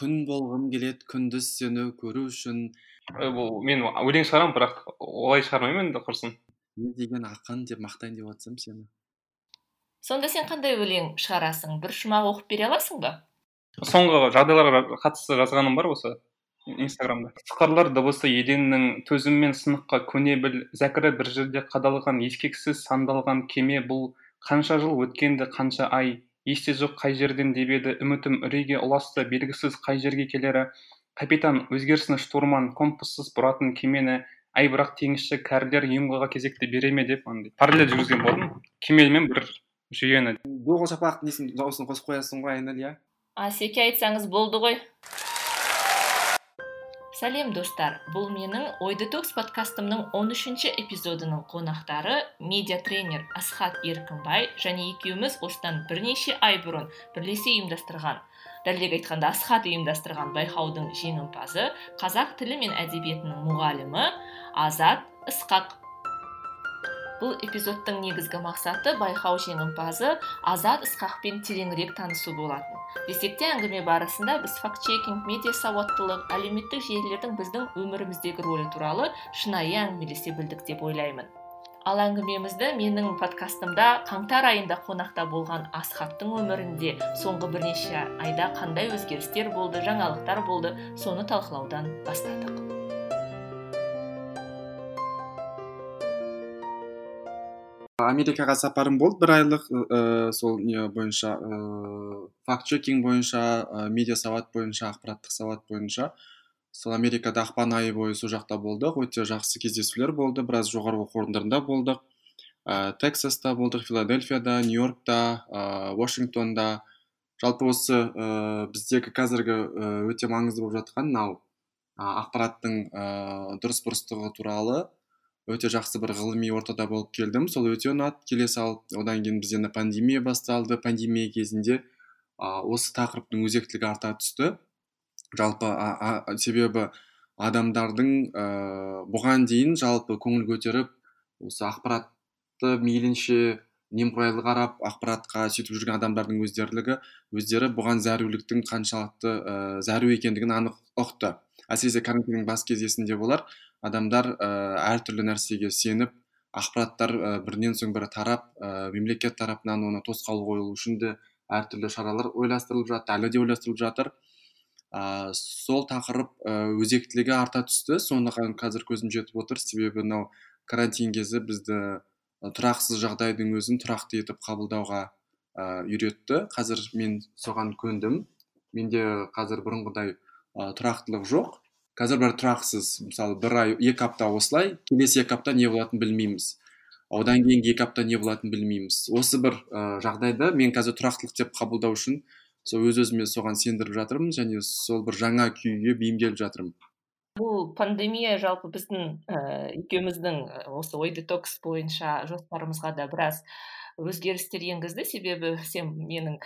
күн болғым келеді күндіз сені көру үшін. Бұл мен өлең шығарамын бірақ олай шығармаймын енді құрсын не деген ақын деп мақтайын деп жатсам сені. Сонда сен қандай өлең шығарасың? Бір шумақ оқып бере аласың ба? Соңғы жағдайларға қатысты жазғаным бар осы инстаграмда. Сықырлар дыбысы еденнің төзіммен сыныққа көне біл зәкірі бір жерде қадалған ескексіз сандалған кеме бұл қанша жыл өткенді қанша ай есте жоқ қай жерден деп еді. Үмітім үрейге ұласты белгісіз қай жерге келері. Капитан өзгерсін штурман компассыз бұратын кемені. Әй бірақ теңізші кәрілер юнгаға кезекті бере ме деп андай параллель жүргізген болатынмын кемелмен бір жүйені. Доғыл шапақтың несін дауысын қосып қоясың ғой айнель иә? Асеке айтсаңыз болды ғой. Сәлем достар. Бұл менің ой детокс подкастымның 13 үшінші эпизодының қонақтары медиа тренер асхат еркінбай және екеуміз осыдан бірнеше ай бұрын бірлесе ұйымдастырған дәлірек айтқанда асхат ұйымдастырған байқаудың жеңімпазы қазақ тілі мен әдебиетінің мұғалімі азат ысқақ. Бұл эпизодтың негізгі мақсаты байқау жеңімпазы азат ысқақпен тереңірек танысу болатын. Десек те әңгіме барысында біз факт чекинг медиа сауаттылық әлеуметтік желілердің біздің өміріміздегі рөлі туралы шынайы әңгімелесе білдік деп ойлаймын. Ал әңгімемізді менің подкастымда қаңтар айында қонақта болған асхаттың өмірінде соңғы бірнеше айда қандай өзгерістер болды жаңалықтар болды соны талқылаудан бастадық. Америкаға сапарым болды бір айлық ә, сол не бойынша ә, факт чекинг бойынша ә, медиа сауат бойынша ақпараттық сауат бойынша. Сол америкада ақпан айы бойы сол жақта болдық. Өте жақсы кездесулер болды. Біраз жоғары оқу орындарында болдық. Ә, тексаста болдық филадельфияда нью йоркта ә, вашингтонда. Жалпы осы ә, біздегі қазіргі өте маңызды болып жатқан мынау ақпараттың ә, дұрыс бұрыстығы туралы өте жақсы бір ғылыми ортада болып келдім. Сол өте ұнады келе салып одан кейін бізде пандемия басталды. Пандемия кезінде ә, осы тақырыптың өзектілігі арта түсті. Жалпы а, себебі адамдардың ә, бұған дейін жалпы көңіл көтеріп осы ақпаратты мейлінше немқұрайлы қарап ақпаратқа сөйтіп жүрген адамдардың өздерлігі өздері бұған зәруліктің қаншалықты ә, зәру екендігін анық ұқты. Әсіресе карантиннің бас кезесінде болар. Адамдар ә, әртүрлі нәрсеге сеніп ақпараттар ә, бірінен соң бірі тарап ә, мемлекет тарапынан оны тосқауыл қойылу үшін де әртүрлі шаралар ойластырылып жатыр әлі де ойластырылып жатыр. Ә, сол тақырып өзектілігі арта түсті. Сондықтан қазір көзім жетіп отыр. Себебі мынау карантин кезі бізді тұрақсыз жағдайдың өзін тұрақты етіп қабылдауға ә, үйретті. Қазір мен соған көндім. Менде қазір бұрынғыдай ә, тұрақтылық жоқ. Қазір бір тұрақсыз. Мысалы бір ай екі апта осылай келесі екі апта не болатынын білмейміз. Одан кейінгі екі апта не болатынын білмейміз. Осы бір ә, жағдайда мен қазір тұрақтылық деп қабылдау үшін сол өз өзіме соған сендіріп жатырмын және сол бір жаңа күйге бейімделіп жатырмын. Бұл пандемия жалпы біздің ә, екеуміздің осы ой детокс бойынша жоспарымызға да біраз өзгерістер енгізді. Себебі сен менің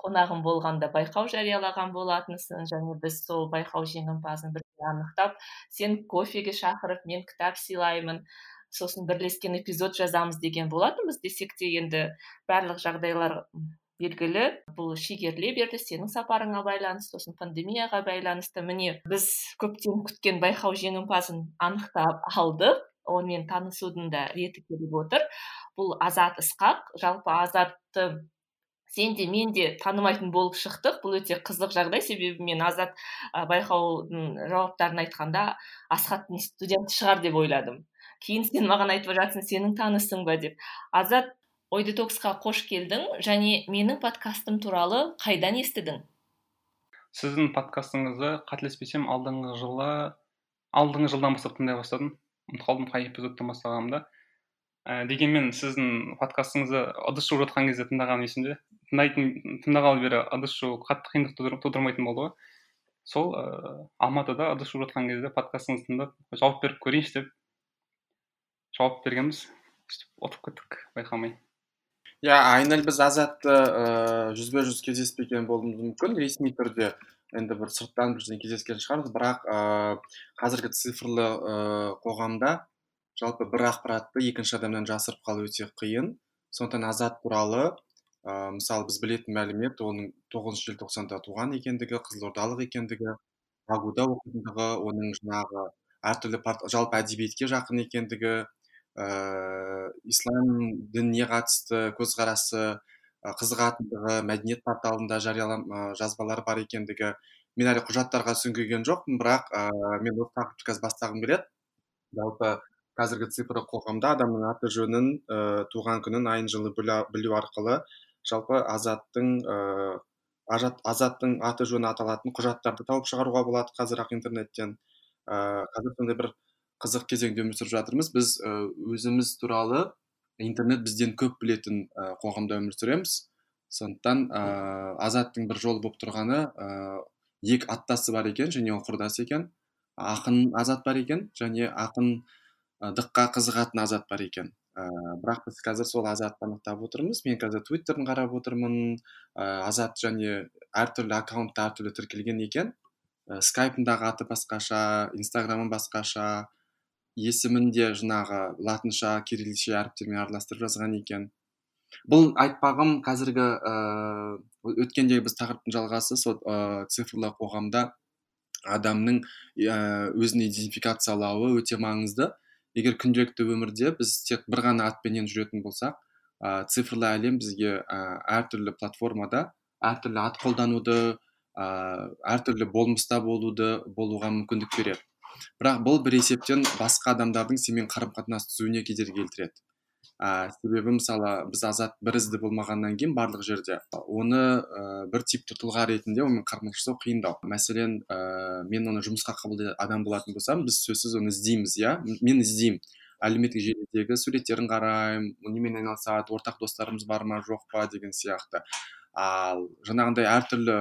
қонағым болғанда байқау жариялаған болатынсың және біз сол байқау жеңімпазын бірге анықтап сен кофеге шақырып мен кітап сыйлаймын сосын бірлескен эпизод жазамыз деген болатынбыз десек те енді барлық жағдайлар белгілі. Бұл шегеріле берді сенің сапарыңа байланысты сосын пандемияға байланысты. Міне біз көптен күткен байқау жеңімпазын анықтап алдық. Онымен танысудың да реті келіп отыр. Бұл азат ысқақ. Жалпы азатты сен де мен де танымайтын болып шықтық. Бұл өте қызық жағдай. Себебі мен азат байқаудың жауаптарын айтқанда асхаттың студенті шығар деп ойладым. Кейін сен маған айтып жатсың сенің танысың ба? деп. Азат ой детоксқа қош келдің және менің подкастым туралы қайдан естідің? Сіздің подкастыңызды қателеспесем алдыңғы жылы алдыңғы жылдан бастап тыңдай бастадым. Ұмытып қалдым қай эпизодтан бастағанымды. Ә, дегенмен сіздің подкастыңызды ыдыс жуып жатқан кезде тыңдағаным есімде тыңдайтын тыңдағалы бері ыдыс жуу қатты қиындық тудырмайтын болды ғой. Сол ә, алматыда ыдыс жуып жатқан кезде подкастыңызды тыңдап жауап беріп көрейінші деп жауап бергенбіз. Сөйтіп отырып кеттік байқамай. Иә айнель біз азатты ыыы жүзбе жүз кездеспеген болуымыз мүмкін. Ресми түрде енді бір сырттан бірдеңе кездескен шығармыз. Бірақ ыыы қазіргі цифрлы ыыы қоғамда жалпы бір ақпаратты екінші адамнан жасырып қалу өте қиын. Сондықтан азат туралы ә, мысалы біз білетін мәлімет оның тоғызыншы желтоқсанда туған екендігі қызылордалық екендігі багуда оқитындығы оның жаңағы әртүрлі жалпы әдебиетке жақын екендігі ыыы ислам дініне қатысты көзқарасы қызығатындығы мәдениет порталында жариялам жазбалары бар екендігі. Мен әлі құжаттарға сүңгіген жоқпын бірақ ыыы мен осы тақырыпты қазір бастағым келеді. Жалпы қазіргі цифрлық қоғамда адамның аты жөнін ә, туған күнін айын жылы білу арқылы жалпы азаттың ажат, азаттың аты жөні аталатын құжаттарды тауып шығаруға болады қазір ақ интернеттен. Ыыы қазір сондай бір қызық кезеңде өмір сүріп жатырмыз. Біз өзіміз туралы интернет бізден көп білетін ә, қоғамда өмір сүреміз. Сондықтан ыыы азаттың бір жолы болып тұрғаны ыыы екі аттасы бар екен және ол құрдас екен. Ақын азат бар екен және ақын дыққа қызығатын азат бар екен ә, бірақ біз қазір сол азатты анықтап отырмыз. Мен қазір твиттерін қарап отырмын. Ә, азат және әртүрлі аккаунтта әртүрлі тіркелген екен. Ә, скайпындағы аты басқаша инстаграмы басқаша есімін де жаңағы латынша кириллше әріптермен араластырып жазған екен. Бұл айтпағым қазіргі ыыы өткендегі біз тақырыптың жалғасы сол ә, цифрлы қоғамда адамның өзін идентификациялауы өте маңызды. Егер күнделікті өмірде біз тек бір ғана атпенен жүретін болсақ ә, цифрлы әлем бізге ә, әртүрлі платформада әртүрлі ат қолдануды ә, әртүрлі болмыста болуды болуға мүмкіндік береді. Бірақ бұл бір есептен басқа адамдардың сенімен қарым қатынас түзуіне кедергі келтіреді. Ә, себебі мысалы біз азат бір ізді болмағаннан кейін барлық жерде оны ә, бір типті тұлға ретінде онымен қарым жасау қиындау. Мәселен ә, мен оны жұмысқа қабылдайтын адам болатын болсам біз сөзсіз оны іздейміз иә? Мен іздеймін. Әлеуметтік желідегі суреттерін қараймын немен айналысады ортақ достарымыз бар ма жоқ па деген сияқты. Ал жаңағындай әртүрлі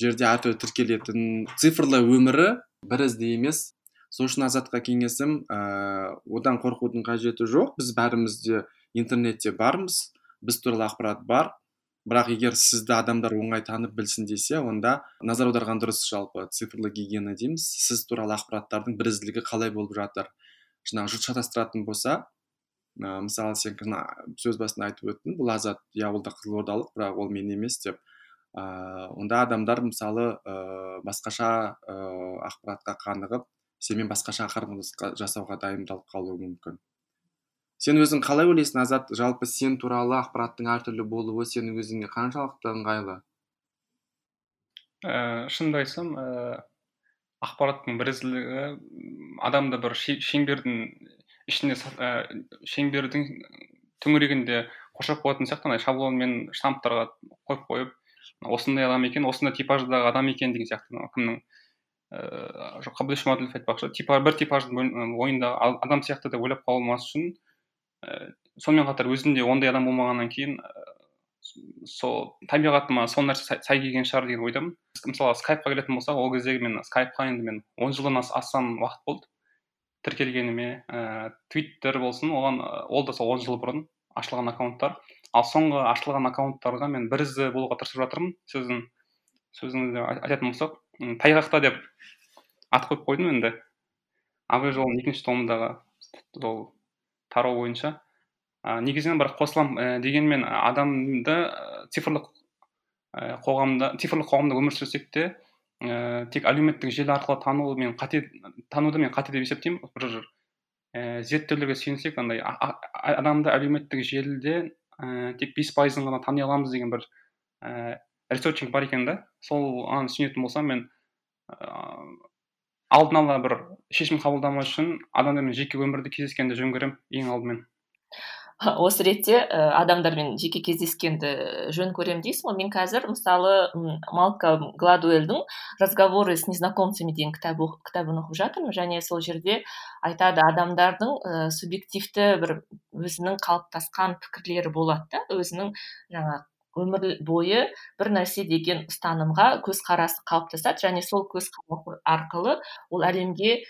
жерде әртүрлі тіркелетін цифрлы өмірі бір ізді емес сол үшін азатқа кеңесім ә, одан қорқудың қажеті жоқ. Біз бәріміз де интернетте бармыз біз туралы ақпарат бар. Бірақ егер сізді адамдар оңай танып білсін десе онда назар аударған дұрыс жалпы цифрлы гигиена дейміз. Сіз туралы ақпараттардың бірізділігі қалай болып жатыр? Жаңағы жұрт шатастыратын болса ә, мысалы сен сөз басында айтып өттің бұл азат иә ол да қызылордалық бірақ ол мен емес деп. Ә, онда адамдар мысалы ә, басқаша ә, ақпаратқа қанығып сенімен басқаша қарым жасауға дайындалып қалуы мүмкін. Сен өзің қалай ойлайсың азат? Жалпы сен туралы ақпараттың әртүрлі болуы сенің өзіңе қаншалықты ыңғайлы? Ә, шынымды айтсам ә, ақпараттың бірізділігі адамды бір шеңбердің ішінде ә, шеңбердің төңірегінде қоршап қоятын сияқты андай шаблонмен штамптарға қойып қойып осындай адам екен осындай типаждағы адам екен деген сияқты кімнің ыыы қабдеш жұмаділов айтпақшы. Типа бір типаждың ойында адам сияқты деп ойлап қалмас үшін ііі сонымен қатар өзімде ондай адам болмағаннан кейін сол табиғатыма сол нәрсе сай келген шығар деген ойдамын. Мысалы скайпқа келетін болсақ ол кездегі мен скайпқа енді мен он жылдан астам уақыт болды. Тіркелгеніме ііі твиттер болсын оған ол да сол он жыл бұрын ашылған аккаунттар. Ал соңғы ашылған аккаунттарға мен бір ізді болуға тырысып жатырмын. Сіздің сөзіңізде айтатын болсақ тайғақта деп ат қойып қойдым енді. Абай жолының екінші томындағы ол тарау бойынша ә, негізінен бір қосыламын ә, дегенмен адамды цифрлық ә, қоғамда цифрлық қоғамда өмір сүрсек те ә, тек әлеуметтік желі арқылы тану мен қате тануды мен қате деп есептеймін. Бір ә, зерттеулерге сүйенсек андай адамды әлеуметтік желіде ә, тек бес пайызын ғана тани аламыз деген бір ресерчинг бар екен да? Сол аны түсінетін болсам мен ыыы алдын ала бір шешім қабылдамау үшін адамдармен жеке өмірде кездескенді жөн көремін ең алдымен. Осы ретте ә, адамдармен жеке кездескенді жөн көремін дейсің ғой. Мен қазір мысалы малком гладуэльдің разговоры с незнакомцами деген кітап кітабын оқып жатырмын. Және сол жерде айтады адамдардың ә, субъективті бір өзінің қалыптасқан пікірлері болады да. Өзінің жаңа өмір бойы бір нәрсе деген ұстанымға көзқарас қалыптасады. Және сол көзқарас арқылы ол әлемге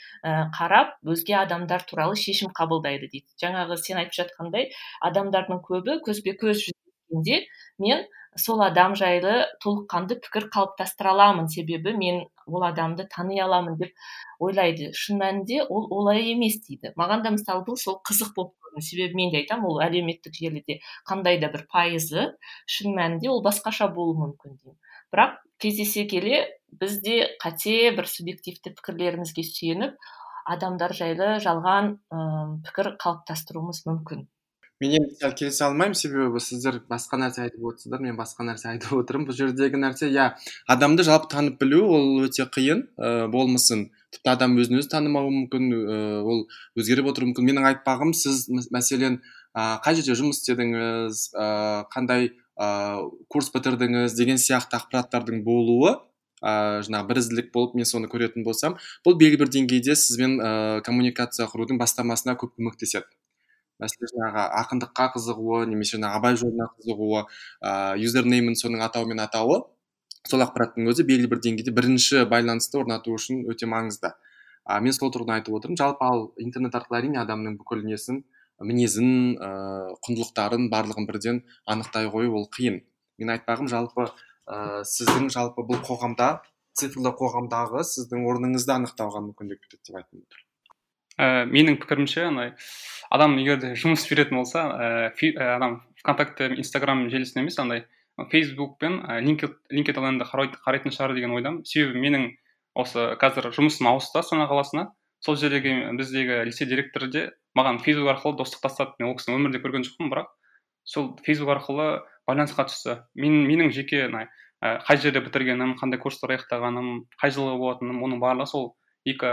қарап өзге адамдар туралы шешім қабылдайды дейді. Жаңағы сен айтып жатқандай адамдардың көбі көзбе көз жүздескенде мен сол адам жайлы толыққанды пікір қалыптастыра аламын. Себебі мен ол адамды тани аламын деп ойлайды. Шын мәнінде ол олай емес дейді. Маған да мысалы бұл сол қызық болып мүмкін себебі мен де айтамын ол әлеуметтік желіде қандай да бір пайызы шын мәнінде ол басқаша болуы мүмкін деймін. Бірақ кездесе келе біз де қате бір субъективті пікірлерімізге сүйеніп адамдар жайлы жалған ә, пікір қалыптастыруымыз мүмкін. Мен енді сәл келісе алмаймын себебі сіздер басқа нәрсе айтып отырсыздар мен басқа нәрсе айтып отырмын. Бұл жердегі нәрсе иә адамды жалпы танып білу ол өте қиын ә, болмысын. Тіпті адам өзін өзі танымауы мүмкін ә, ол өзгеріп отыруы мүмкін. Менің айтпағым сіз мәселен ә, қай жерде жұмыс істедіңіз ә, қандай ә, курс бітірдіңіз деген сияқты ақпараттардың болуы ә, жаңағы бірізділік болып мен соны көретін болсам бұл белгілі бір деңгейде сізбен ә, коммуникация құрудың бастамасына көп көмектеседі. Мәселен жаңағы ақындыққа қызығуы немесе жаңағы абай жолына қызығуы ыыы юзернеймін соның атауымен атауы сол ақпараттың өзі белгілі бір деңгейде бірінші байланысты орнату үшін өте маңызды. А мен сол тұрғыдан айтып отырмын. Жалпы ал интернет арқылы әрине адамның бүкіл несін мінезін ыыы құндылықтарын барлығын бірден анықтай қою ол қиын. Мен айтпағым жалпы ә, сіздің жалпы бұл қоғамда цифрлы қоғамдағы сіздің орныңызды анықтауға мүмкіндік береді деп айтқым келіп ә, менің пікірімше андай адам егер де жұмыс беретін болса ә, адам вконтакте инстаграм желісін емес андай фейсбук пен линкединді қарайтын шығар деген ойдамын. Себебі менің осы қазір жұмысым ауысты астана қаласына. Сол жердегі біздегі лицей директоры де маған фейсбук арқылы достық тастады. Мен ол кісіні өмірде көрген жоқпын бірақ сол фейсбук арқылы байланысқа түсті. Мен менің жеке қай жерде бітіргенім қандай курстар аяқтағаным қай жылы болатыным оның барлығы сол екі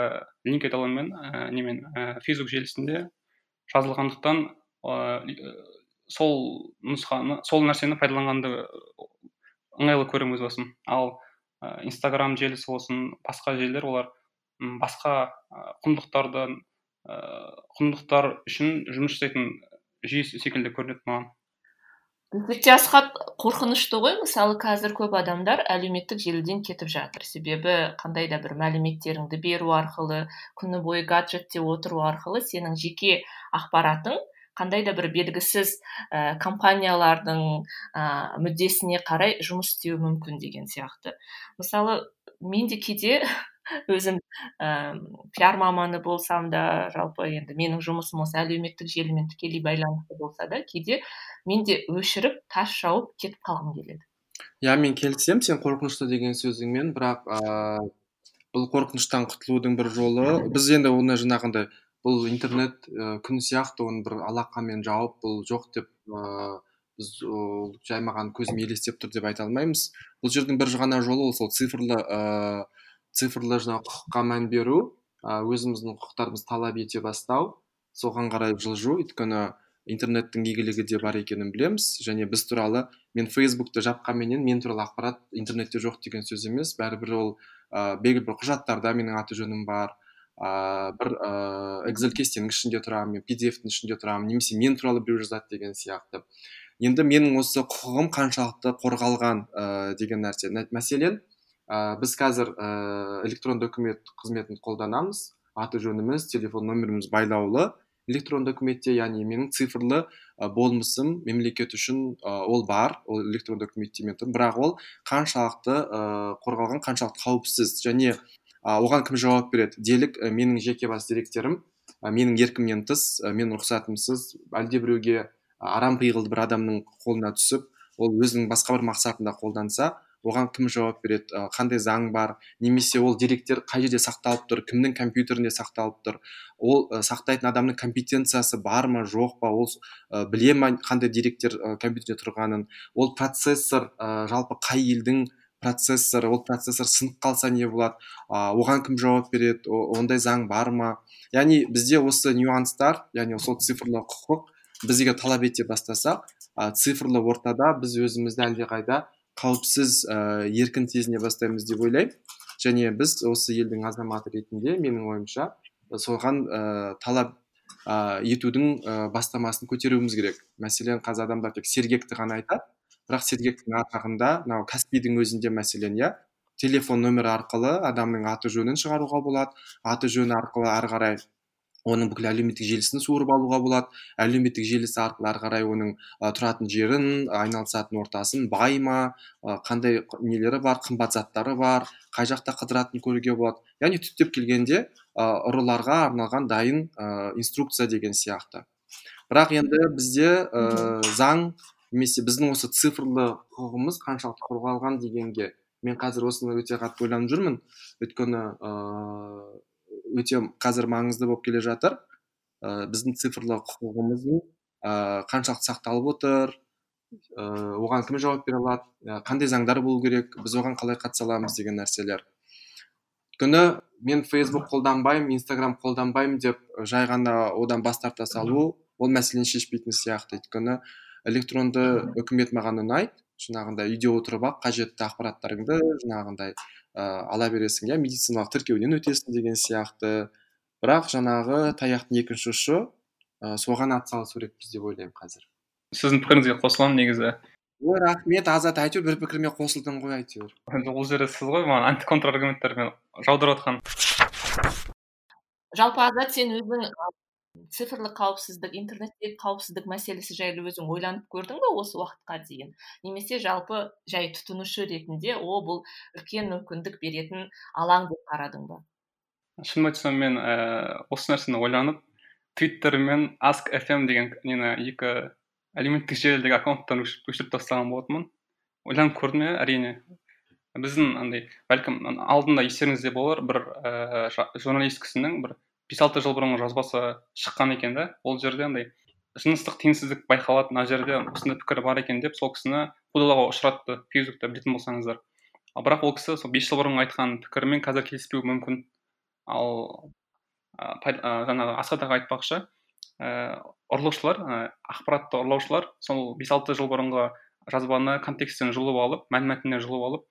линкедин мен ә, немен ә, фейсбук желісінде жазылғандықтан ә, сол нұсқаны сол нәрсені пайдаланғанды ыңғайлы көремін өз басым. Ал ә, инстаграм желісі болсын басқа желілер олар басқа құндылықтарды ә, құндылықтар үшін жұмыс жасайтын жүйе секілді көрінеді маған. Өте асхат қорқынышты ғой. Мысалы қазір көп адамдар әлеуметтік желіден кетіп жатыр. Себебі қандай да бір мәліметтеріңді беру арқылы күні бойы гаджетте отыру арқылы сенің жеке ақпаратың қандай да бір белгісіз ә, компаниялардың ә, мүддесіне қарай жұмыс істеуі мүмкін деген сияқты. Мысалы мен де кейде өзім ііі пиар маманы болсам да жалпы енді менің жұмысым осы әлеуметтік желімен тікелей байланысты болса да кейде мен де өшіріп тас жауып кетіп қалғым келеді. Иә мен келісемін сен қорқынышты деген сөзіңмен бірақ ыыы бұл қорқыныштан құтылудың бір жолы біз енді оны жаңағындай бұл интернет ә, күн сияқты оны бір алақанмен жауып бұл жоқ деп ыыы біз ол жай маған көзім елестеп тұр деп айта алмаймыз. Бұл жердің бір ғана жолы ол сол цифрлы ыыы цифрлы жаңағы құқыққа мән беру өзіміздің құқықтарымызды талап ете бастау соған қарай жылжу. Өйткені интернеттің игілігі де бар екенін білеміз. Және біз туралы мен фейсбукты жапқанменен мен туралы ақпарат интернетте жоқ деген сөз емес. Бәрібір ол ә, белгілі бір құжаттарда менің аты жөнім бар. Ә, бір ә, экзель кестенің ішінде тұрамын мен pdf-тің ішінде тұрамын немесе мен туралы біреу жазады деген сияқты. Енді менің осы құқығым қаншалықты қорғалған ә, деген нәрсе мәселен ә, біз қазір ә, электронды үкімет қызметін қолданамыз. Аты жөніміз телефон нөміріміз байлаулы. Электронды үкіметте яғни менің цифрлы ә, болмысым мемлекет үшін ол бар. Ол электронды үкіметте мен тұрмын. Бірақ ол қаншалықты ә, қорғалған қаншалықты қауіпсіз. Және оған кім жауап береді? Делік менің жеке бас деректерім менің еркімнен тыс менің рұқсатымсыз әлдебіреуге арам пиғылды бір адамның қолына түсіп ол өзінің басқа бір мақсатында қолданса оған кім жауап береді қандай заң бар немесе ол деректер қай жерде сақталып тұр кімнің компьютерінде сақталып тұр ол сақтайтын адамның компетенциясы бар ма жоқ па ол ә, біле ма қандай деректер компьютерде тұрғанын ол процессор жалпы қай елдің процессор ол процессор сынып қалса не болады оған кім жауап береді ондай заң бар ма? Яғни бізде осы нюанстар яғни сол цифрлы құқық біз егер талап ете бастасақ ә, цифрлы ортада біз өзімізді әлдеқайда қауіпсіз ә, еркін сезіне бастаймыз деп ойлаймын. Және біз осы елдің азаматы ретінде менің ойымша соған ә, талап ә, етудің ә, бастамасын көтеруіміз керек. Мәселен қазір адамдар тек сергекті ғана айтады. Бірақ сергектің атағында мынау каспидің өзінде мәселен иә телефон нөмірі арқылы адамның аты жөнін шығаруға болады. Аты жөні арқылы ары қарай оның бүкіл әлеуметтік желісін суырып алуға болады. Әлеуметтік желісі арқылы ары қарай оның ә, тұратын жерін айналысатын ортасын бай ма қандай нелері бар қымбат заттары бар қай жақта қыдыратынын көруге болады. Яғни түптеп келгенде ә, ұрыларға арналған дайын ә, инструкция деген сияқты. Бірақ енді бізде ә, заң немесе біздің осы цифрлы құқығымыз қаншалықты қорғалған дегенге мен қазір осыны өте қатты ойланып жүрмін. Өйткені ыыы өте қазір маңызды болып келе жатыр. Ә, біздің цифрлы құқығымыздың ә, қаншалықты сақталып отыр? Ыыы оған кім жауап бере алады? Қандай заңдар болу керек? Біз оған қалай қатыса аламыз деген нәрселер. Өйткені мен фейсбук қолданбаймын инстаграм қолданбаймын деп жай ғана одан бас тарта салу ол мәселені шешпейтін сияқты. Өйткені электронды үкімет маған ұнайды. Жаңағындай үйде отырып ақ қажетті ақпараттарыңды жаңағындай ә, ала бересің иә медициналық тіркеуден өтесің деген сияқты. Бірақ жаңағы таяқтың екінші ұшы ә, соған атсалысу керекпіз деп ойлаймын қазір. Сіздің пікіріңізге қосыламын негізі. Ой рахмет азат әйтеуір бір пікіріме қосылдың ғой әйтеуір. Ол жерде сіз ғой маған анти контраргументтармен жаудырып жатқан жалпы азат сен өзің цифрлық қауіпсіздік интернеттегі қауіпсіздік мәселесі жайлы өзің ойланып көрдің бе осы уақытқа дейін? Немесе жалпы жай тұтынушы ретінде о бұл үлкен мүмкіндік беретін алаң деп қарадың ба? Шынын айтсам мен ә, осы нәрсені ойланып твиттер мен аск фм деген нені екі әлеуметтік желідегі аккаунттан өшіріп тастаған болатынмын. Ойланып көрдім иә әрине? Біздің андай бәлкім алдында естеріңізде болар бір ә, журналист кісінің бір бес алты жыл бұрынғы жазбасы шыққан екен да ол жерде андай жыныстық теңсіздік байқалады мына жерде осындай пікір бар екен деп сол кісіні қудалауға ұшыратты фейсбукта білетін болсаңыздар. Ал бірақ ол кісі сол бес жыл бұрын айтқан пікірімен қазір келіспеуі мүмкін. Ал жаңағы асхат аға айтпақшы ә, ұрлаушылар ә, ақпаратты ұрлаушылар сол бес алты жыл бұрынғы жазбаны контексттен жұлып алып мән мәтіннен жұлып алып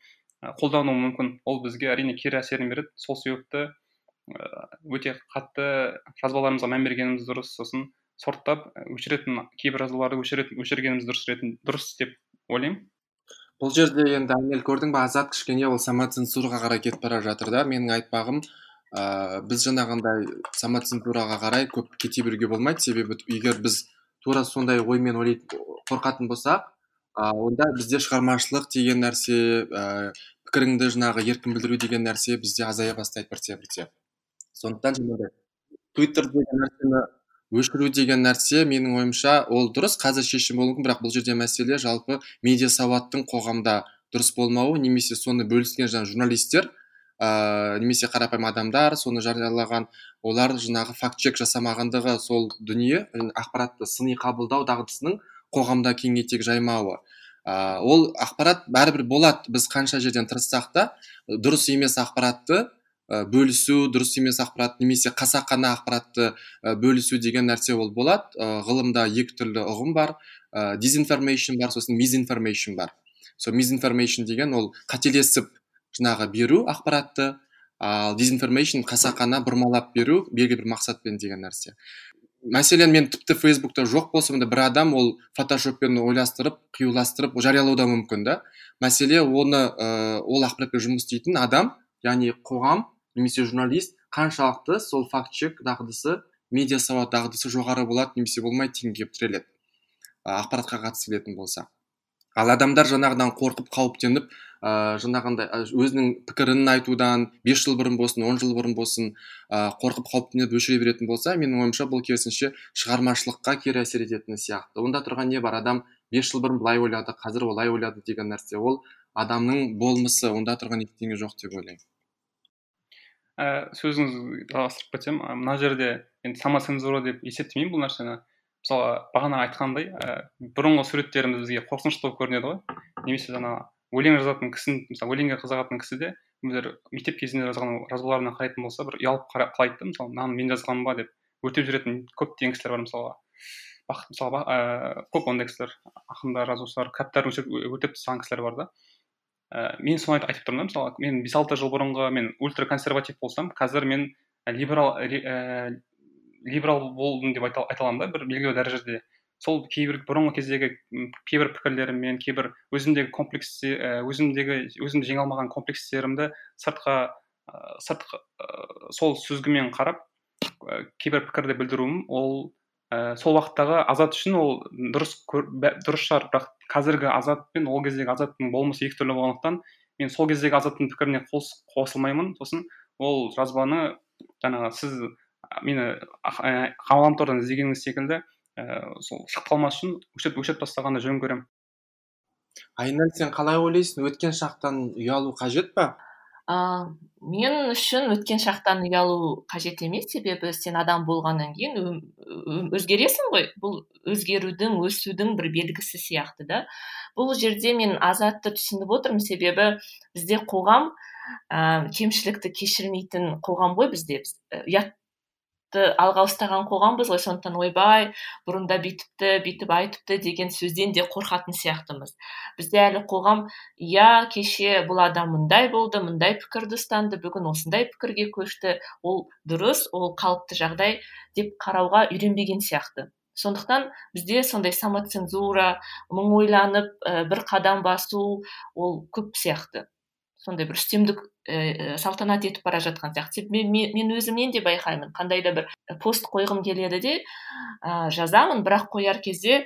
қолдануы мүмкін. Ол бізге әрине кері әсерін береді. Сол себепті өте қатты жазбаларымызға мән бергеніміз дұрыс. Сосын сорттап өшіретін кейбір жазбаларды өшіргеніміз дұрыс дұрыс деп ойлаймын. Бұл жерде енді әмел көрдің ба азат кішкене ол самоцензураға қарай кетіп бара жатыр да. Менің айтпағым ә, біз жаңағындай самоцензураға қарай көп кете беруге болмайды. Себебі егер біз тура сондай оймен ойлайтын қорқатын болсақ ә, онда бізде шығармашылық деген нәрсе ә, пікіріңді жаңағы еркін білдіру деген нәрсе бізде азая бастайды бірте бірте сондықтан жаңағыдай твиттер деген нәрсені өшіру деген нәрсе менің ойымша ол дұрыс қазір шешім болуы мүмкін бірақ бұл жерде мәселе жалпы медиа сауаттың қоғамда дұрыс болмауы немесе соны бөліскен жаңағы журналистер ә, немесе қарапайым адамдар соны жариялаған олар жаңағы факт чек жасамағандығы сол дүние ақпаратты сыни қабылдау дағдысының қоғамда кең етек жаймауы. Ә, ол ақпарат бәрібір болады біз қанша жерден тырыссақ та дұрыс емес ақпаратты бөлісу дұрыс емес ақпарат немесе қасақана ақпаратты ә, бөлісу деген нәрсе ол болады. Ә, ғылымда екі түрлі ұғым бар. Ә, дезинформейшн бар сосын мизинформейшн бар. Сол мизинформейшн деген ол қателесіп жаңағы беру ақпаратты ал дезинформейшн қасақана бұрмалап беру белгілі бір мақсатпен деген нәрсе. Мәселен мен тіпті фейсбукта жоқ болсам да бір адам ол фотошоппен ойластырып қиюластырып жариялауы да мүмкін да. Мәселе оны ә, ол ақпаратпен жұмыс істейтін адам яғни қоғам немесе журналист қаншалықты сол факт чек дағдысы медиа сауат дағдысы жоғары болады немесе болмайды дегенге келіп тіреледі ақпаратқа қатысты келетін болса. Ал адамдар жаңағыдан қорқып қауіптеніп ә, жаңағындай өзінің пікірін айтудан бес жыл бұрын болсын он жыл бұрын болсын ә, қорқып қауіптеніп өшіре беретін болса менің ойымша бұл керісінше шығармашылыққа кері әсер ететін сияқты. Онда тұрған не бар адам бес жыл бұрын былай ойлады қазір олай ойлады деген нәрсе ол адамның болмысы онда тұрған ештеңе жоқ деп ойлаймын. Ә, сөзіңізді жалғастырып кетсем мына жерде енді самоцензура деп есептемеймін бұл нәрсені. Мысалы бағана айтқандай ә, бұрынғы суреттеріміз бізге қорқынышты болып көрінеді ғой. Немесе жаңағы өлең жазатын кісінің мысалы өлеңге қызығатын кісі де бір мектеп кезінде жазған жазбаларына қарайтын болса бір ұялып қалайды да мысалы мынаны мен жазғаным ба? деп өтеп жүретін көптеген кісілер бар мысалға бақыт мысалға ә, көп ондай кісілер ақындар жазушылар кітаптарын өтеп тастаған кісілер бар да. Ә, мен соны айтып тұрмын да мысалы мен бес алты жыл бұрынғы мен ультра консерватив болсам қазір мен либерал ә, либерал болдым деп айта, аламын да бір белгілі дәрежеде. Сол кейбір бұрынғы кездегі кейбір пікірлеріммен кейбір өзімдегі комплекс өзімдегі өзімді жеңе алмаған комплекстерімді сыртқа сырт сол сүзгімен қарап кейбір пікірді білдіруім ол сол уақыттағы азат үшін ол дұрыс дұрыс шығар. Бірақ қазіргі азат пен ол кездегі азаттың болмысы екі түрлі болғандықтан мен сол кездегі азаттың пікіріне қос, қосылмаймын. Сосын ол жазбаны жаңағы сіз мені ғаламтордан іздегеніңіз секілді ә, сол шығып қалмас үшін өшіріп өшіріп тастағанды жөн көремін. Айнель сен қалай ойлайсың? Өткен шақтан ұялу қажет па? Ә, мен үшін өткен шақтан ұялу қажет емес себебі сен адам болғаннан кейін өзгересің ғой. Бұл өзгерудің өсудің бір белгісі сияқты да. Бұл жерде мен азатты түсініп отырмын. Себебі бізде қоғам ә, кемшілікті кешірмейтін қоғам ғой бізде. Ұят алға ұстаған қоғамбыз ғой сондықтан ойбай бұрында бүйтіпті бүйтіп айтыпты деген сөзден де қорқатын сияқтымыз. Бізде әлі қоғам иә кеше бұл адам мындай болды мындай пікірді ұстанды бүгін осындай пікірге көшті ол дұрыс ол қалыпты жағдай деп қарауға үйренбеген сияқты. Сондықтан бізде сондай самоцензура мың ойланып бір қадам басу ол көп сияқты. Сондай бір үстемдік ә, салтанат етіп бара жатқан сияқты. Мен, мен өзімнен де байқаймын. Қандай да бір пост қойғым келеді де ә, жазамын. Бірақ қояр кезде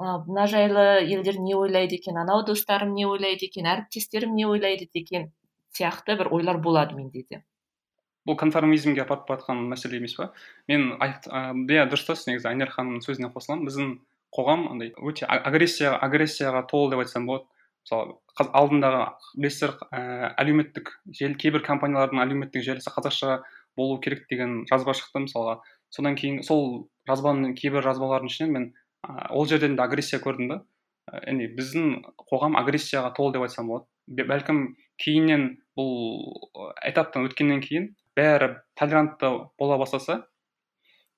ә, мына жайлы елдер не ойлайды екен анау достарым не ойлайды екен әріптестерім не ойлайды екен сияқты бір ойлар болады менде де. Бұл конформизмге апарып жатқан мәселе емес па мен иә дұрыстасыз негізі айнер ханымның сөзіне қосыламын. Біздің қоғам андай өте агрессия агрессияға толы деп айтсам болады. Мысалы алдындағы білесіздер ә, әлеуметтік желі кейбір компаниялардың әлеуметтік желісі қазақша болу керек деген жазба шықты мысалға. Содан кейін сол жазбаның кейбір жазбалардың ішінен мен ә, ол жерден де агрессия көрдім да. Яғни біздің қоғам агрессияға толы деп айтсам болады. Бәлкім кейіннен бұл этаптан өткеннен кейін бәрі толерантты бола бастаса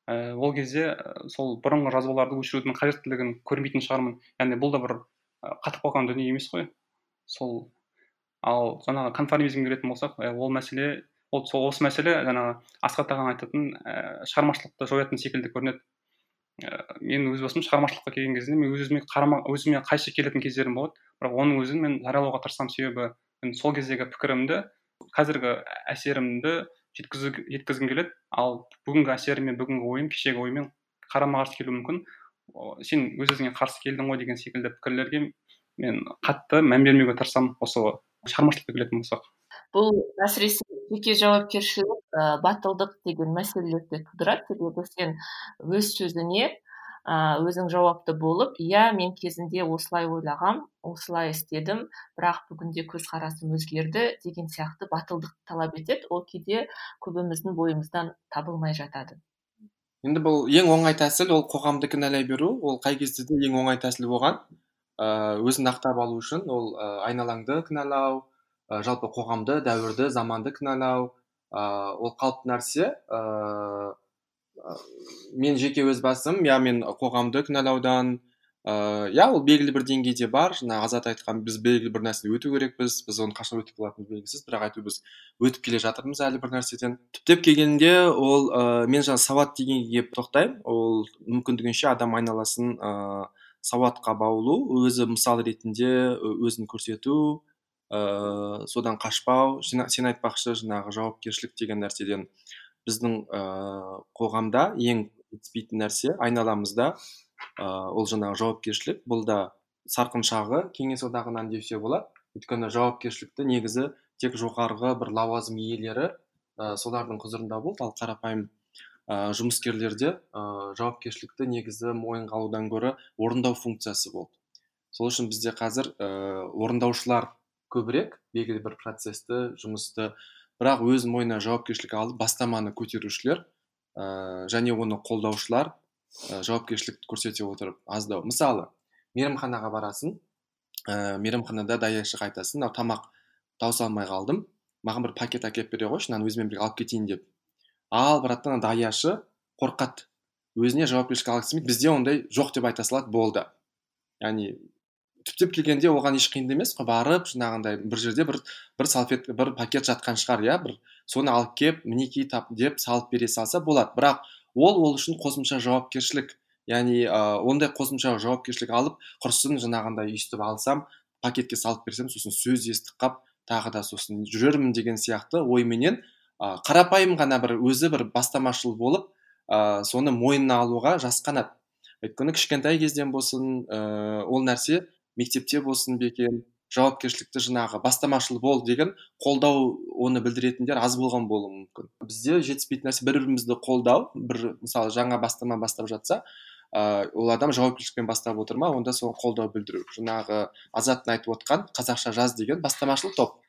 ол кезде сол бұрынғы жазбаларды өшірудің қажеттілігін көрмейтін шығармын. Яғни бұл да бір қатып қалған дүние емес қой. Сол ал жаңағы конформизмге келетін болсақ ол мәселе ол сол осы мәселе жаңағы асхат ағаң айтатын ә, шығармашылықты жоятын секілді көрінеді. Ә, мен өз басым шығармашылыққа келген кезде мен өз өзіме қарама өзіме қайшы келетін кездерім болады. Бірақ оның өзін мен жариялауға тырысамын. Себебі мен сол кездегі пікірімді қазіргі әсерімді жеткізгім келеді. Ал бүгінгі әсерім мен бүгінгі ойым кешегі оймен қарама қарсы келуі мүмкін. Сен өз өзіңе қарсы келдің ғой деген секілді пікірлерге мен қатты мән бермеуге тырысамын осы шығармашылыққа келетін болсақ. Бұл әсіресе жеке жауапкершілік ә, батылдық деген мәселелерді тудырады. Себебі сен өз сөзіңе өзің жауапты болып иә мен кезінде осылай ойлағам осылай істедім бірақ бүгінде көзқарасым өзгерді деген сияқты батылдық талап етеді. Ол кейде көбіміздің бойымыздан табылмай жатады. Енді бұл ең оңай тәсіл ол қоғамды кінәлай беру. Ол қай кезде де ең оңай тәсіл болған? Ыыы өзін ақтап алу үшін ол ә, айналаңды кінәлау ә, жалпы қоғамды дәуірді заманды кінәлау. Ыыы ол қалыпты нәрсе. Ыыы мен жеке өз басым иә мен қоғамды кінәлаудан ыыы иә ол белгілі бір деңгейде бар. Жаңағы азат айтқан біз белгілі бір нәрседен өту керекпіз. Біз оны қашан өтіп қалатынымыз белгісіз. Бірақ әйтеуір біз өтіп келе жатырмыз әлі бір нәрседен түптеп келгенде ол ә, мен жаңа сауат дегенге келіп тоқтаймын. Ол мүмкіндігінше адам айналасын ә, сауатқа баулу өзі мысал ретінде өзін көрсету ә, содан қашпау. Сен айтпақшы жаңағы жауапкершілік деген нәрседен біздің ә, қоғамда ең жетіспейтін нәрсе айналамызда. ыыы ол жаңағы жауапкершілік. Бұл да сарқын шағы кеңес одағынан десе болады. Өйткені жауапкершілікті негізі тек жоғарғы бір лауазым иелері ә, солардың құзырында болды. Ал қарапайым ә, жұмыскерлерде ә, жауапкершілікті негізі мойынға алудан гөрі орындау функциясы болды. Сол үшін бізде қазір ә, орындаушылар көбірек белгілі бір процесті жұмысты бірақ өз мойнына жауапкершілік алып бастаманы көтерушілер ә, және оны қолдаушылар ә, жауапкершілік көрсете отырып аздау. Мысалы мейрамханаға барасың ә, мейрамханада даяшыға айтасың мынау тамақ тауыса алмай қалдым маған бір пакет әкеліп бере қойшы мынаны өзіммен бірге алып кетейін деп. Ал братан даяшы қорқады. Өзіне жауапкершілік алғысы келмейді. Бізде ондай жоқ деп айта салады болды. Яғни түптеп келгенде оған еш қиын емес. Қой барып жаңағындай бір жерде бір бір салфетка бір пакет жатқан шығар иә бір соны алып келіп мінекей тап деп салып бере салса болады. Бірақ ол ол үшін қосымша жауапкершілік яғни ә, ондай қосымша жауапкершілік алып құрсын жаңағындай өйстіп алсам пакетке салып берсем сосын сөз естіп қап тағы да сосын жүрермін деген сияқты ойменен ә, қарапайым ғана бір өзі бір бастамашыл болып ә, соны мойнына алуға жасқанады өйткені кішкентай кезден болсын ә, ол нәрсе мектепте болсын бекен жауапкершілікті жаңағы бастамашыл бол деген қолдау оны білдіретіндер аз болған болуы мүмкін. Бізде жетіспейтін нәрсе бір бірімізді қолдау бір мысалы жаңа бастама бастап жатса ә, ол адам жауапкершілікпен бастап отыр ма онда соған қолдау білдіру. Жаңағы азаттың айтып отқан қазақша жаз деген бастамашыл топ.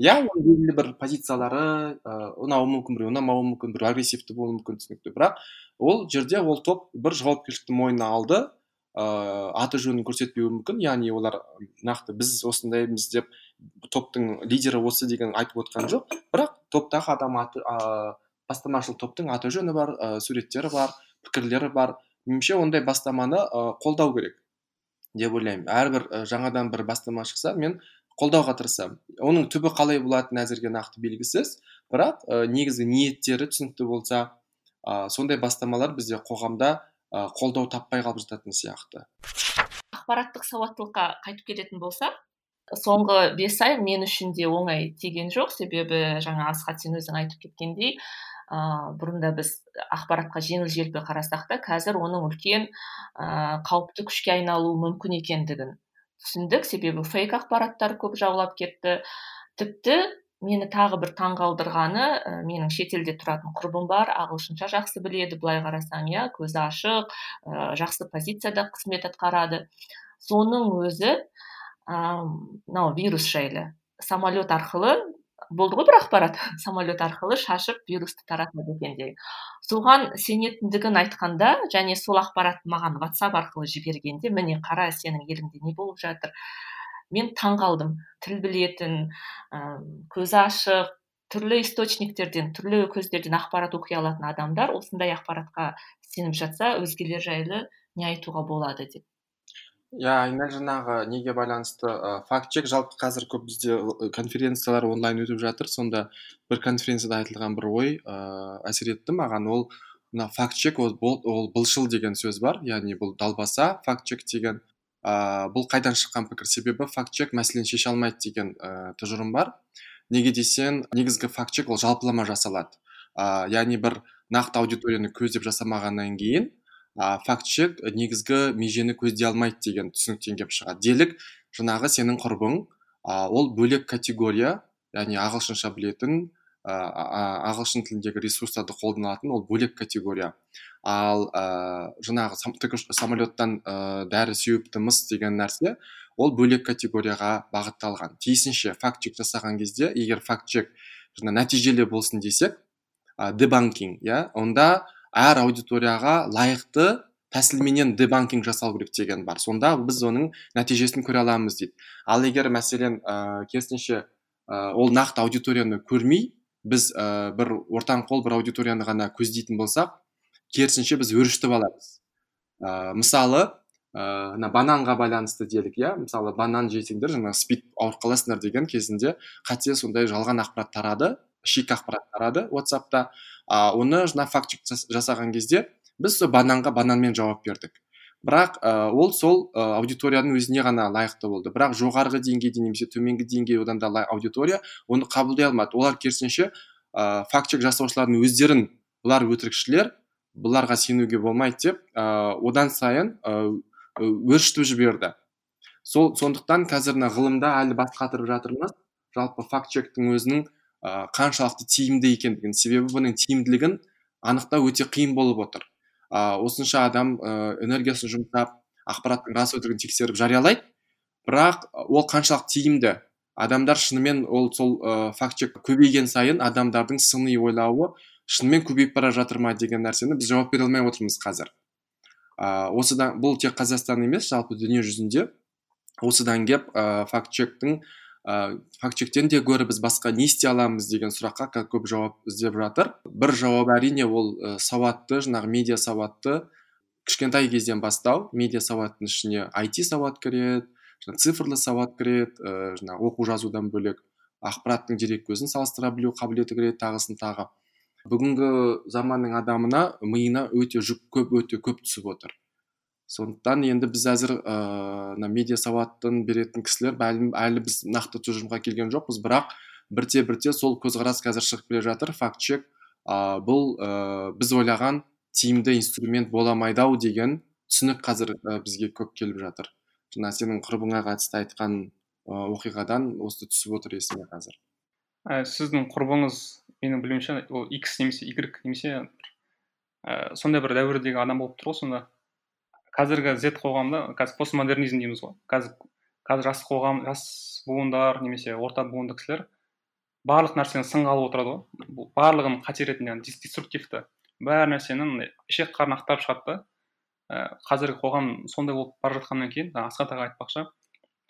Иә оның белгілі бір позициялары ыыы ұнауы мүмкін біреу ұнамауы мүмкін біреу агрессивті болуы мүмкін түсінікті. Бірақ ол жерде ол топ бір жауапкершілікті мойнына алды ыыы аты жөнін көрсетпеуі мүмкін. Яғни олар нақты біз осындаймыз деп топтың лидері осы деген айтып отқан жоқ. Бірақ топтағы адам аты ыыы бастамашыл топтың аты жөні бар ә, суреттері бар пікірлері бар. Меніңше ондай бастаманы ә, қолдау керек деп ойлаймын. Әрбір жаңадан бір бастама шықса мен қолдауға тырысамын. Оның түбі қалай болатыны әзірге нақты белгісіз. Бірақ ә, негізгі ниеттері түсінікті болса ә, сондай бастамалар бізде қоғамда ә, қолдау таппай қалып сияқты. Ақпараттық сауаттылыққа қайтып келетін болсақ соңғы бес ай мен үшін де оңай тиген жоқ. Себебі жаңа асхат сен өзің айтып кеткендей ә, бұрында біз ақпаратқа жеңіл желпі қарасақ та қазір оның үлкен ә, қауіпті күшке айналуы мүмкін екендігін түсіндік. Себебі фейк ақпараттар көп жаулап кетті. Тіпті мені тағы бір таң қалдырғаны ә, менің шетелде тұратын құрбым бар ағылшынша жақсы біледі былай қарасаң иә көзі ашық ә, жақсы позицияда қызмет атқарады. Соның өзі мынау вирус жайлы. Самолет арқылы болды ғой бір ақпарат самолет арқылы шашып вирусты таратады екен деген соған сенетіндігін айтқанда және сол ақпарат маған ватсап арқылы жібергенде міне қара сенің еліңде не болып жатыр? Мен таң қалдым. тіл білетін ә, көзі ашық түрлі источниктерден түрлі көздерден ақпарат оқи алатын адамдар осындай ақпаратқа сеніп жатса өзгелер жайлы не айтуға болады деп. Иә айнель жаңағы неге байланысты ә, факт чек жалпы қазір көп бізде конференциялар онлайн өтіп жатыр. Сонда бір конференцияда айтылған бір ой ә, әсер етті маған. Ол мына факт чек ол, ол былшыл деген сөз бар. Яғни бұл далбаса факт чек деген. Ә, бұл қайдан шыққан пікір себебі факт чек мәселені шеше алмайды деген ә, тұжырым бар. Неге десең негізгі факт чек ол жалпылама жасалады. Ә, яғни бір нақты аудиторияны көздеп жасамағаннан кейін ә, факт чек негізгі межені көздей алмайды деген түсініктен келіп шығады. Делік жаңағы сенің құрбың ә, ол бөлек категория яғни ағылшынша білетін ә, ағылшын тіліндегі ресурстарды қолданатын ол бөлек категория. Ал ә, жаңағы самолеттан ә, дәрі сеуіпті мыс деген нәрсе ол бөлек категорияға бағытталған. Тиісінше факт чек жасаған кезде егер факт чек жаңа нәтижелі болсын десек ә, дебанкинг иә онда әр аудиторияға лайықты тәсілменен дебанкинг жасау керек деген бар. Сонда біз оның нәтижесін көре аламыз дейді. Ал егер мәселен ә, керісінше ә, ол нақты аудиторияны көрмей біз ә, бір ортаң қол бір аудиторияны ғана көздейтін болсақ керісінше біз өрішітіп аламыз. Ә, мысалы ыыы ә, бананға байланысты делік иә? Мысалы банан жесеңдер жаңағы спид ауырып қаласыңдар деген кезінде қате сондай жалған ақпарат тарады шик ақпарат тарады ватсапта а, оны жаңа факт жасаған кезде біз сол бананға бананмен жауап бердік. Бірақ ә, ол сол ә, аудиторияның өзіне ғана лайықты болды. Бірақ жоғарғы деңгейде немесе төменгі деңгей одан да аудитория оны қабылдай алмады. Олар керісінше ә, факт жасаушылардың өздерін бұлар өтірікшілер бұларға сенуге болмайды деп ә, одан сайын өршітіп жіберді. Сол сондықтан қазір ғылымда әлі бас қатырып жатырмыз. Жалпы факт чектің өзінің ә, қаншалықты тиімді екендігін себебі бұның тиімділігін анықтау өте қиын болып отыр. Ә, осынша адам ә, энергиясын жұмсап ақпараттың рас өтірігін тексеріп жариялайды. Бірақ ол қаншалықты тиімді. Адамдар шынымен ол сол ә, факт чек көбейген сайын адамдардың сыни ойлауы шынымен көбейіп бара жатыр ма деген нәрсені біз жауап бере алмай отырмыз қазір. Ә, осыдан бұл тек қазақстан емес жалпы дүние жүзінде осыдан кеп ә, факт чектің факт чектен де гөрі біз басқа не істей аламыз деген сұраққа көп жауап іздеп жатыр. Бір жауап әрине ол ә, сауатты жаңағы медиа сауатты кішкентай кезден бастау. Медиа сауаттың ішіне IT сауат кіреді цифрлы сауат кіреді ә, жаңағы оқу жазудан бөлек ақпараттың дерек көзін салыстыра білу қабілеті кіреді тағысын тағы. Бүгінгі заманның адамына миына өте жүк көп өте көп түсіп отыр. Сондықтан енді біз әзір ыыы ә, медиа сауатын беретін кісілер әлі, әлі біз нақты тұжырымға келген жоқпыз бірақ бірте бірте сол көзқарас қазір шығып келе жатыр. Факт чек ә, бұл ә, біз ойлаған тиімді инструмент бола алмайды ау деген түсінік қазір ә, бізге көп келіп жатыр. Жаңа сенің құрбыңа қатысты айтқан ә, оқиғадан осы түсіп отыр есіме қазір. Ә, сіздің құрбыңыз менің білуімше ол x немесе y немесе ә, сондай бір дәуірдегі адам болып тұр ғой сонда. Қазіргі z қоғамда қазір постмодернизм дейміз ғой. Қазір қазір жас қоғам жас буындар немесе орта буынды кісілер барлық нәрсені сынға алып отырады ғой. Барлығын қате ретінде деструктивті бәр нәрсені ішек қарын ақтарып шығады да. Ә, қазіргі қоғам сондай болып бара жатқаннан кейін асхат аға айтпақшы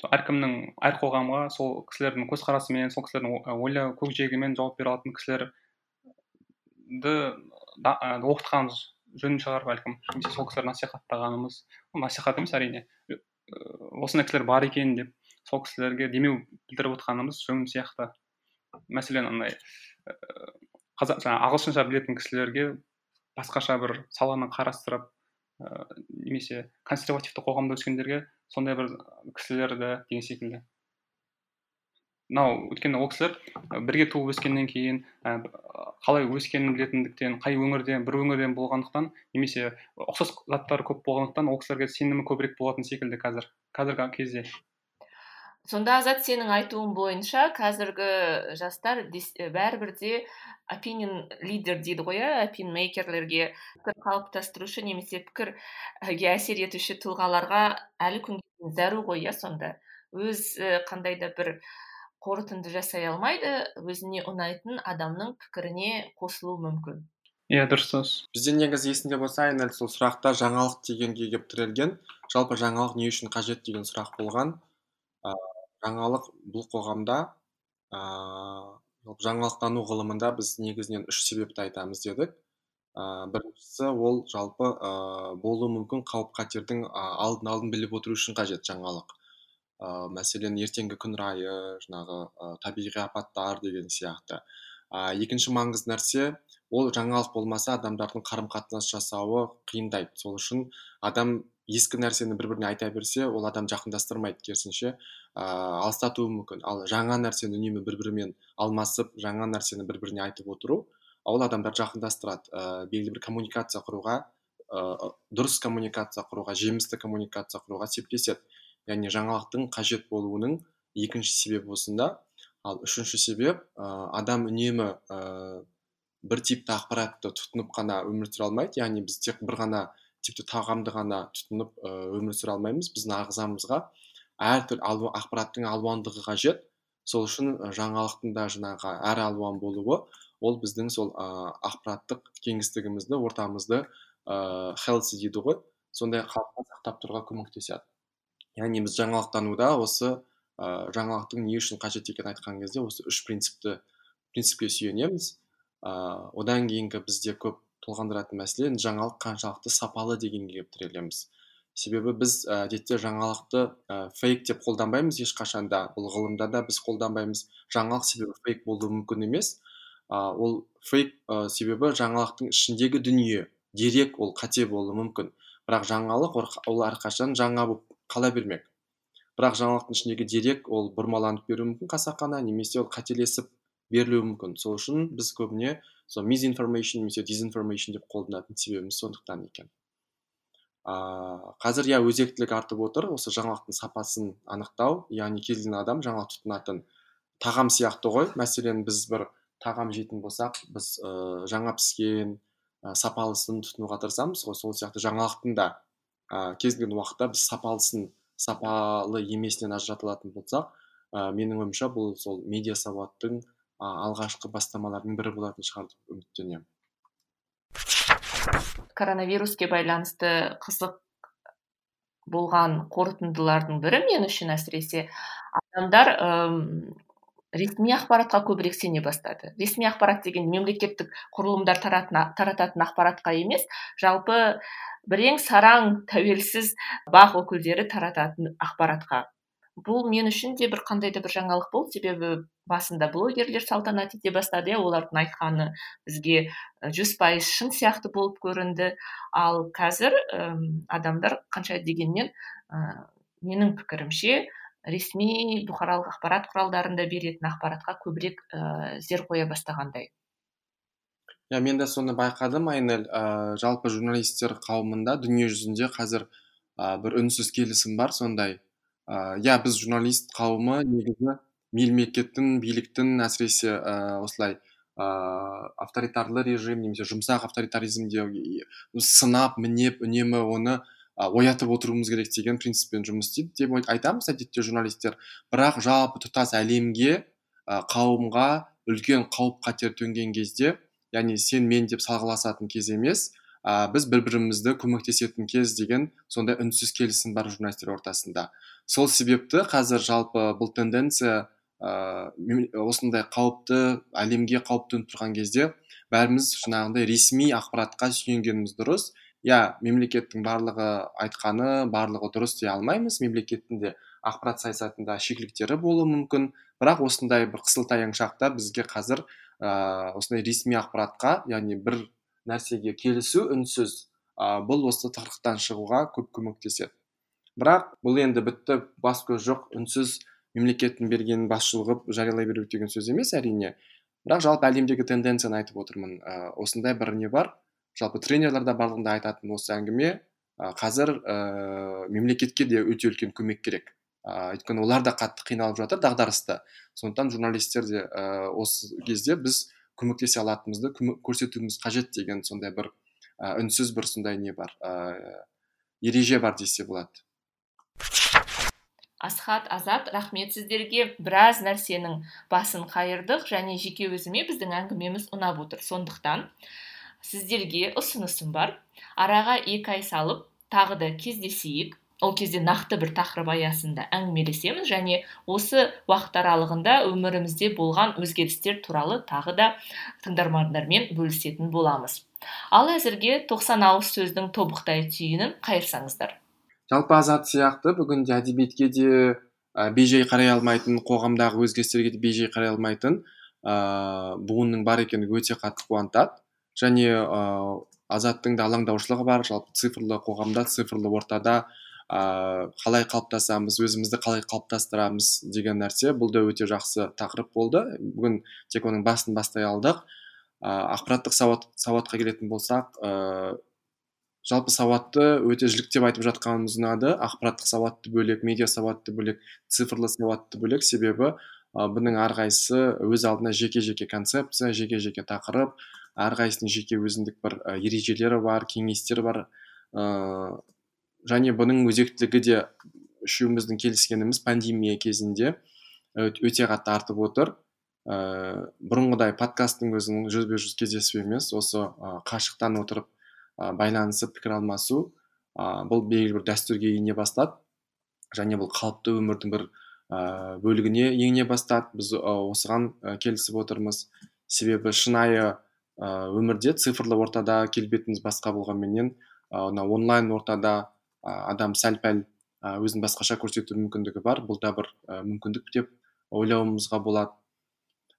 әркімнің әр қоғамға сол кісілердің көзқарасымен сол кісілердің ойлау көкжиегімен жауап бере алатын кісілерді оқытқан жөн шығар бәлкім. Немесе сол кісілерді насихаттағанымыз насихат емес әрине. Осындай кісілер бар екен деп сол кісілерге демеу білдіріп отқанымыз жөн сияқты. Мәселен андай қазақ жаңағы ағылшынша білетін кісілерге басқаша бір саланы қарастырып немесе консервативті қоғамда өскендерге сондай бір кісілерді деген секілді. Мынау өйткені ол кісілер бірге туып өскеннен кейін қалай өскенін білетіндіктен қай өңірден бір өңірден болғандықтан немесе ұқсас заттары көп болғандықтан ол кісілерге сенімі көбірек болатын секілді қазір қазіргі кезде. Сонда азат сенің айтуың бойынша қазіргі жастар бәрібір де opinion лидер дейді ғой иә? Opinion мейкерлерге пікір қалыптастырушы немесе пікірге әсер етуші тұлғаларға әлі күнге зәру ғой иә сонда? Өз қандай да бір қорытынды жасай алмайды өзіне ұнайтын адамның пікіріне қосылуы мүмкін. Иә дұрыс бізде негізі есіңде болса айнель сол сұрақта жаңалық дегенге келіп тірелген. Жалпы жаңалық не үшін қажет деген сұрақ болған. Жаңалық бұл қоғамда ыыы жаңалықтану ғылымында біз негізінен үш себепті айтамыз дедік. Ыыы біріншісі ол жалпы ыыы болуы мүмкін қауіп қатердің алдын алдын біліп отыру үшін қажет жаңалық. Ыыы мәселен ертеңгі күн райы жаңағы табиғи апаттар деген сияқты. А екінші маңызды нәрсе ол жаңалық болмаса адамдардың қарым қатынас жасауы қиындайды. Сол үшін адам ескі нәрсені бір біріне айта берсе ол адам жақындастырмайды керісінше. Ыыы алыстатуы мүмкін. Ал жаңа нәрсені үнемі бір бірімен алмасып жаңа нәрсені бір біріне айтып отыру ол адамдарды жақындастырады. Ә, белгілі бір коммуникация құруға ә, дұрыс коммуникация құруға жемісті коммуникация құруға септеседі. Яғни жаңалықтың қажет болуының екінші себебі осында. Ал үшінші себеп ә, адам үнемі ә, бір типті ақпаратты тұтынып қана өмір сүре алмайды. Яғни біз тек бір ғана типті тағамды ғана тұтынып өмір сүре алмаймыз біздің ағзамызға әртүрлі ақпараттың алуандығы қажет. Сол үшін жаңалықтың да жаңағы әр алуан болуы ол біздің сол ақпараттық кеңістігімізді ортамызды ыыы хелси дейді ғой сондай қалыпта сақтап тұруға көмектеседі. Яғни біз жаңалықтануда осы ә, жаңалықтың не үшін қажет екенін айтқан кезде осы үш принципті принципке сүйенеміз. Ыыы одан кейінгі бізде көп толғандыратын мәселе жаңалық қаншалықты сапалы дегенге келіп тірелеміз себебі біз әдетте жаңалықты ә, фейк деп қолданбаймыз ешқашан да. Бұл ғылымда да біз қолданбаймыз. Жаңалық себебі фейк болуы мүмкін емес. Ә, ол фейк ә, себебі жаңалықтың ішіндегі дүние дерек ол қате болуы мүмкін. Бірақ жаңалық ол әрқашан жаңа болып қала бермек. Бірақ жаңалықтың ішіндегі дерек ол бұрмаланып беруі мүмкін қасақана немесе ол қателесіп берілуі мүмкін. Сол үшін біз көбіне сол мизинформейшн немесе дезинформейшн деп қолданатын себебіміз сондықтан екен. Ыыы қазір иә өзектілік артып отыр. Осы жаңалықтың сапасын анықтау яғни кез келген адам жаңалық тұтынатын тағам сияқты ғой. Мәселен біз бір тағам жейтін болсақ біз ә, жаңа піскен ә, сапалысын тұтынуға тырысамыз ғой. Сол сияқты жаңалықтың да ә, кез келген уақытта біз сапалысын сапалы емесінен ажырата алатын болсақ ә, менің ойымша бұл сол медиа сауаттың алғашқы бастамалардың бірі болатын шығар деп үміттенемін. Коронавируске байланысты қызық болған қорытындылардың бірі мен үшін әсіресе адамдар ым ресми ақпаратқа көбірек сене бастады. Ресми ақпарат деген мемлекеттік құрылымдар тарататын ақпаратқа емес жалпы бірең сараң тәуелсіз бақ өкілдері тарататын ақпаратқа бұл мен үшін де бір қандай да бір жаңалық болды. Себебі басында блогерлер салтанат ете бастады иә олардың айтқаны бізге жүз пайыз шын сияқты болып көрінді. Ал қазір ә, адамдар қанша дегенмен ә, менің пікірімше ресми бұқаралық ақпарат құралдарында беретін ақпаратқа көбірек ә, зер қоя бастағандай. Иә мен де соны байқадым айнель. Ә, жалпы журналистер қауымында дүние жүзінде қазір ә, бір үнсіз келісім бар сондай. Иә біз журналист қауымы негізі мемлекеттің биліктің әсіресе осылай ә, авторитарлы режим немесе жұмсақ авторитаризмде сынап мінеп үнемі оны оятып отыруымыз керек деген принциппен жұмыс істейді деп айтамыз әдетте журналистер. Бірақ жалпы тұтас әлемге қауымға үлкен қауіп қатер төнген кезде яғни сен мен деп салғыласатын кез емес ә, біз бір бірімізді көмектесетін кез деген сондай үнсіз келісім бар журналистер ортасында. Сол себепті қазір жалпы бұл тенденция ә, осындай қауіпті әлемге қауіп төніп тұрған кезде бәріміз жаңағындай ресми ақпаратқа сүйенгеніміз дұрыс. Иә мемлекеттің барлығы айтқаны барлығы дұрыс дей алмаймыз. Мемлекеттің де ақпарат саясатында шикіліктері болуы мүмкін. Бірақ осындай бір қысылтаяң шақта бізге қазір ә, осындай ресми ақпаратқа яғни бір нәрсеге келісу үнсіз ә, бұл осы тығырықтан шығуға көп көмектеседі. Бірақ бұл енді бітті бас көз жоқ үнсіз мемлекеттің берген басшылығы жариялай беру деген сөз емес әрине. Бірақ жалпы әлемдегі тенденцияны айтып отырмын ә, осындай бір не бар? Жалпы тренерлер де барлығында айтатын осы әңгіме ә, қазір ә, мемлекетке де өте үлкен көмек керек. Ә, өйткені олар да қатты қиналып жатыр дағдарыста сондықтан журналистер де ә, осы кезде біз көмектесе алатынымызды көрсетуіміз қажет деген сондай бір ә, үнсіз бір сондай не бар ә, ереже бар десе болады. Асхат азат рахмет сіздерге. Біраз нәрсенің басын қайырдық және жеке өзіме біздің әңгімеміз ұнап отыр. Сондықтан сіздерге ұсынысым бар. Араға екі ай салып тағы да кездесейік. Ол кезде нақты бір тақырып аясында әңгімелесеміз және осы уақыт аралығында өмірімізде болған өзгерістер туралы тағы да тыңдармандармен бөлісетін боламыз. Ал әзірге 90 ауыз сөздің тобықтай түйінін қайырсаңыздар. Жалпы азат сияқты бүгінде әдебиетке де ә, бейжай қарай алмайтын қоғамдағы өзгерістерге де бейжай қарай алмайтын ә, буынның бар екені өте қатты қуантады. Және ә, азаттың да алаңдаушылығы бар жалпы цифрлы қоғамда цифрлы ортада ә, қалай қалыптасамыз өзімізді қалай қалыптастырамыз деген нәрсе бұл да өте жақсы тақырып болды. Бүгін тек оның басын бастай алдық. Ақпараттық сауат сауатқа келетін болсақ ә, жалпы сауатты өте жіліктеп айтып жатқанымыз ұнады ақпараттық сауатты бөлек медиа сауатты бөлек цифрлы сауатты бөлек. Себебі ә, бұның әрқайсысы өз алдына жеке жеке концепция жеке жеке тақырып. Әрқайсысының жеке өзіндік бір ережелері бар кеңестері бар және бұның өзектілігі де үшеуміздің келіскеніміз пандемия кезінде өте қатты артып отыр. Ә, бұрынғыдай подкасттың өзінің жүзбе жүз кездесу емес осы ә, қашықтан отырып байланысып пікір алмасу бұл белгілі бір дәстүрге ене бастады. Және бұл қалыпты өмірдің бір бөлігіне ене бастады. Біз осыған келісіп отырмыз. Себебі шынайы өмірде цифрлы ортада келбетіміз басқа болғанменен ә, онлайн ортада адам сәл пәл өзін басқаша көрсету мүмкіндігі бар. Бұл да бір мүмкіндік деп ойлауымызға болады.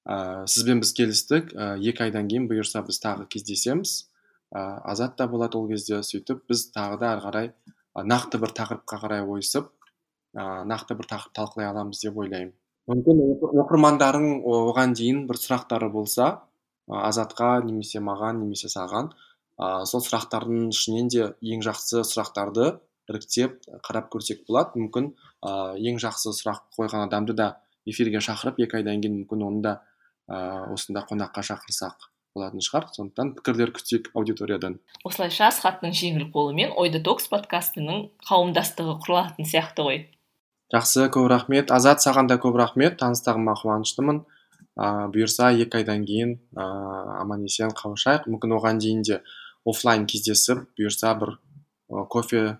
Ә, сізбен біз келістік. Ә, екі айдан кейін бұйырса біз тағы кездесеміз. Ә, азат та болады ол кезде. Сөйтіп біз тағы да ары қарай нақты бір тақырыпқа қарай ойысып ә, нақты бір тақырып талқылай аламыз деп ойлаймын. Мүмкін оқырмандарың оған дейін бір сұрақтары болса азатқа немесе маған немесе саған ә, сол сұрақтардың ішінен де ең жақсы сұрақтарды іріктеп қарап көрсек болады. Мүмкін ә, ең жақсы сұрақ қойған адамды да эфирге шақырып екі айдан кейін мүмкін оны да ә, осында қонаққа шақырсақ болатын шығар. Сондықтан пікірлер күтейік аудиториядан. Осылайша асхаттың жеңіл қолымен ой детокс подкастының қауымдастығы құрылатын сияқты ғой. Жақсы көп рахмет. Азат саған да көп рахмет. Таныстығыма қуаныштымын. Ә, бұйырса екі айдан кейін ә, аман есен қауышайық мүмкін оған дейін де офлайн кездесіп бұйырса бір кофе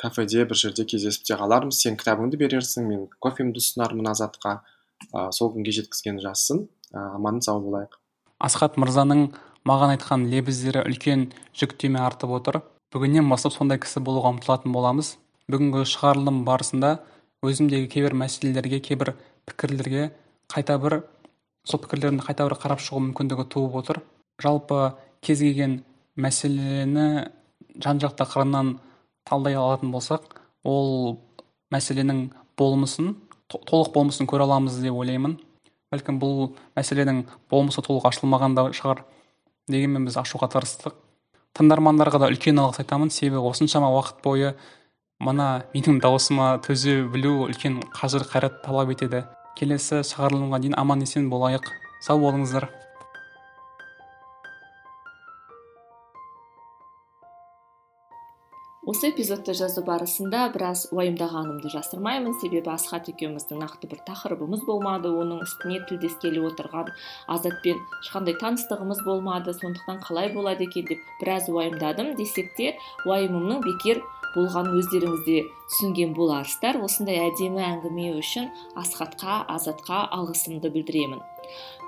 кафеде бір жерде кездесіп те қалармыз сен кітабыңды берерсің мен кофемді ұсынармын азатқа. Ә, сол күнге жеткізген жазсын ә, аман сау болайық. Асхат мырзаның маған айтқан лебіздері үлкен жүктеме артып отыр. Бүгіннен бастап сондай кісі болуға ұмтылатын боламыз. Бүгінгі шығарылым барысында өзімдегі кейбір мәселелерге кейбір пікірлерге қайта бір сол пікірлерімді қайта бір қарап шығу мүмкіндігі туып отыр. Жалпы кез келген мәселені жан жақты қырынан талдай алатын болсақ ол мәселенің болмысын толық болмысын көре аламыз деп ойлаймын. Бәлкім бұл мәселенің болмысы толық ашылмаған да шығар дегенмен біз ашуға тырыстық. Тыңдармандарға да үлкен алғыс айтамын. Себебі осыншама уақыт бойы мына менің дауысыма төзе білу үлкен қажыр қайрат талап етеді. Келесі шығарылымға дейін аман есен болайық. Сау болыңыздар. Осы эпизодты жазу барысында біраз уайымдағанымды жасырмаймын. Себебі асхат екеуміздің нақты бір тақырыбымыз болмады оның үстіне тілдескелі отырған азатпен ешқандай таныстығымыз болмады. Сондықтан қалай болады екен деп біраз уайымдадым десек те уайымымның бекер болғанын өздеріңіз де түсінген боларсыздар. Осындай әдемі әңгіме үшін асхатқа азатқа алғысымды білдіремін.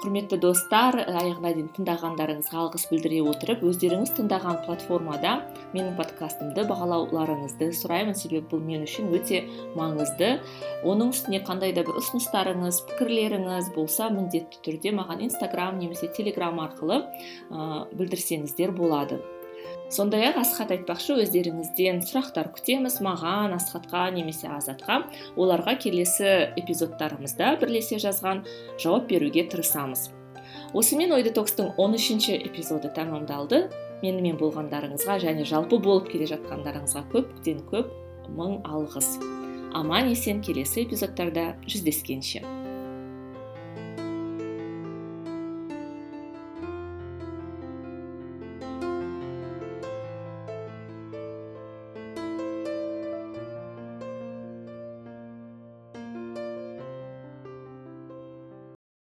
Құрметті достар аяғына дейін тыңдағандарыңызға алғыс білдіре отырып өздеріңіз тыңдаған платформада менің подкастымды бағалауларыңызды сұраймын. Себебі бұл мен үшін өте маңызды. Оның үстіне қандай да бір ұсыныстарыңыз пікірлеріңіз болса міндетті түрде маған инстаграм немесе телеграм арқылы ә, білдірсеңіздер болады. Сондай ақ асхат айтпақшы өздеріңізден сұрақтар күтеміз маған асхатқа немесе азатқа оларға келесі эпизодтарымызда бірлесе жазған жауап беруге тырысамыз. Осымен ой детокстың он үшінші эпизоды тәмамдалды. Менімен болғандарыңызға және жалпы болып келе жатқандарыңызға көптен көп мың алғыс. Аман есен келесі эпизодтарда жүздескенше.